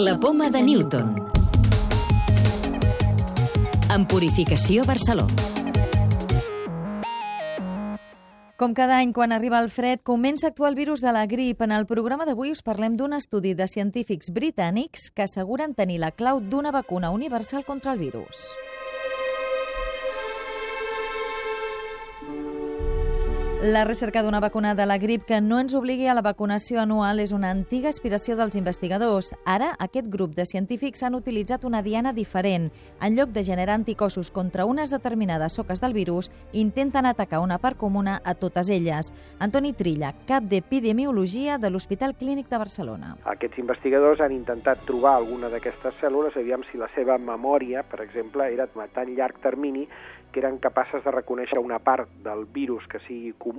La poma de Newton. En Purificació Barcelona. Com cada any, quan arriba el fred, comença a actuar el virus de la grip. En el programa d'avui us parlem d'un estudi de científics britànics que asseguren tenir la clau d'una vacuna universal contra el virus. La recerca d'una vacuna de la grip que no ens obligui a la vacunació anual és una antiga aspiració dels investigadors. Ara, aquest grup de científics han utilitzat una diana diferent. En lloc de generar anticossos contra unes determinades soques del virus, intenten atacar una part comuna a totes elles. Antoni Trilla, cap d'Epidemiologia de l'Hospital Clínic de Barcelona. Aquests investigadors han intentat trobar alguna d'aquestes cèl·lules, aviam si la seva memòria, per exemple, era a tan llarg termini que eren capaces de reconèixer una part del virus que sigui comú,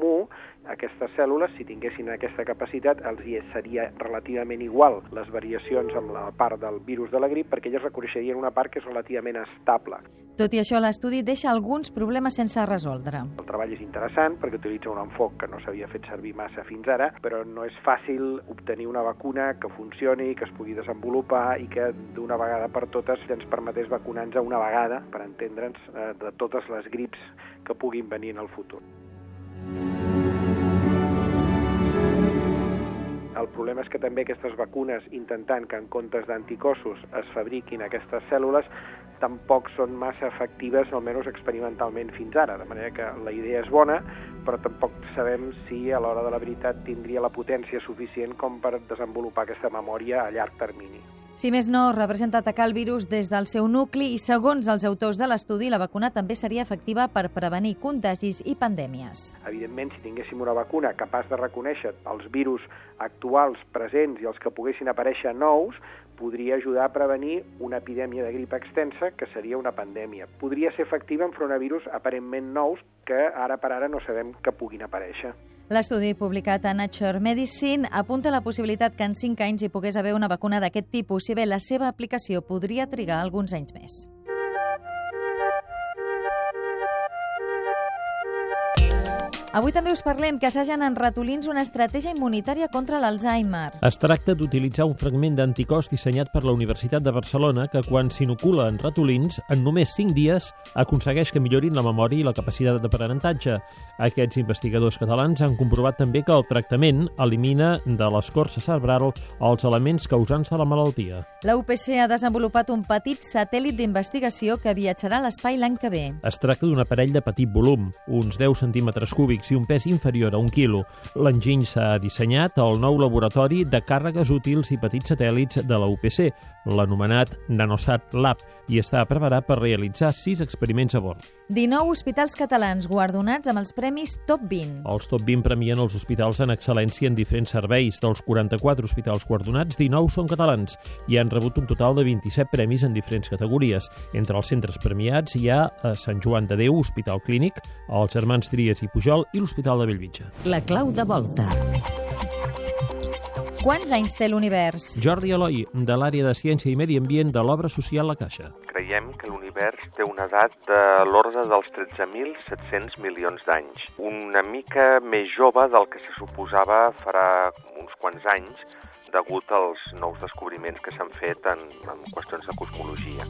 aquestes cèl·lules, si tinguessin aquesta capacitat, els hi seria relativament igual les variacions amb la part del virus de la grip, perquè elles reconeixerien una part que és relativament estable. Tot i això, l'estudi deixa alguns problemes sense resoldre. El treball és interessant perquè utilitza un enfoc que no s'havia fet servir massa fins ara, però no és fàcil obtenir una vacuna que funcioni, que es pugui desenvolupar i que d'una vegada per totes ens permetés vacunar-nos una vegada, per entendre'ns, eh, de totes les grips que puguin venir en el futur. El problema és que també aquestes vacunes, intentant que en comptes d'anticossos es fabriquin aquestes cèl·lules, tampoc són massa efectives, almenys experimentalment fins ara. De manera que la idea és bona, però tampoc sabem si a l'hora de la veritat tindria la potència suficient com per desenvolupar aquesta memòria a llarg termini. Si més no, representa atacar el virus des del seu nucli i, segons els autors de l'estudi, la vacuna també seria efectiva per prevenir contagis i pandèmies. Evidentment, si tinguéssim una vacuna capaç de reconèixer els virus actuals presents i els que poguessin aparèixer nous, podria ajudar a prevenir una epidèmia de grip extensa, que seria una pandèmia. Podria ser efectiva enfront a virus aparentment nous que ara per ara no sabem que puguin aparèixer. L'estudi publicat a Nature Medicine apunta la possibilitat que en 5 anys hi pogués haver una vacuna d'aquest tipus, si bé la seva aplicació podria trigar alguns anys més. Avui també us parlem que assagen en ratolins una estratègia immunitària contra l'Alzheimer. Es tracta d'utilitzar un fragment d'anticòs dissenyat per la Universitat de Barcelona que, quan s'inocula en ratolins, en només 5 dies aconsegueix que millorin la memòria i la capacitat d'aprenentatge. Aquests investigadors catalans han comprovat també que el tractament elimina de l'escorça cerebral els elements causants de la malaltia. La UPC ha desenvolupat un petit satèl·lit d'investigació que viatjarà a l'espai l'any que ve. Es tracta d'un aparell de petit volum, uns 10 centímetres cúbics cúbics i un pes inferior a un quilo. L'enginy s'ha dissenyat al nou laboratori de càrregues útils i petits satèl·lits de la UPC, l'anomenat Nanosat Lab, i està preparat per realitzar sis experiments a bord. 19 hospitals catalans guardonats amb els premis Top 20. Els Top 20 premien els hospitals en excel·lència en diferents serveis. Dels 44 hospitals guardonats, 19 són catalans i han rebut un total de 27 premis en diferents categories. Entre els centres premiats hi ha a Sant Joan de Déu, Hospital Clínic, els Germans Tries i Pujol i l'Hospital de Bellvitge. La clau de volta. Quants anys té l'univers? Jordi Eloi, de l'àrea de Ciència i Medi Ambient de l'obra social La Caixa. Creiem que l'univers té una edat de l'ordre dels 13.700 milions d'anys, una mica més jove del que se suposava farà uns quants anys, degut als nous descobriments que s'han fet en, en qüestions de cosmologia.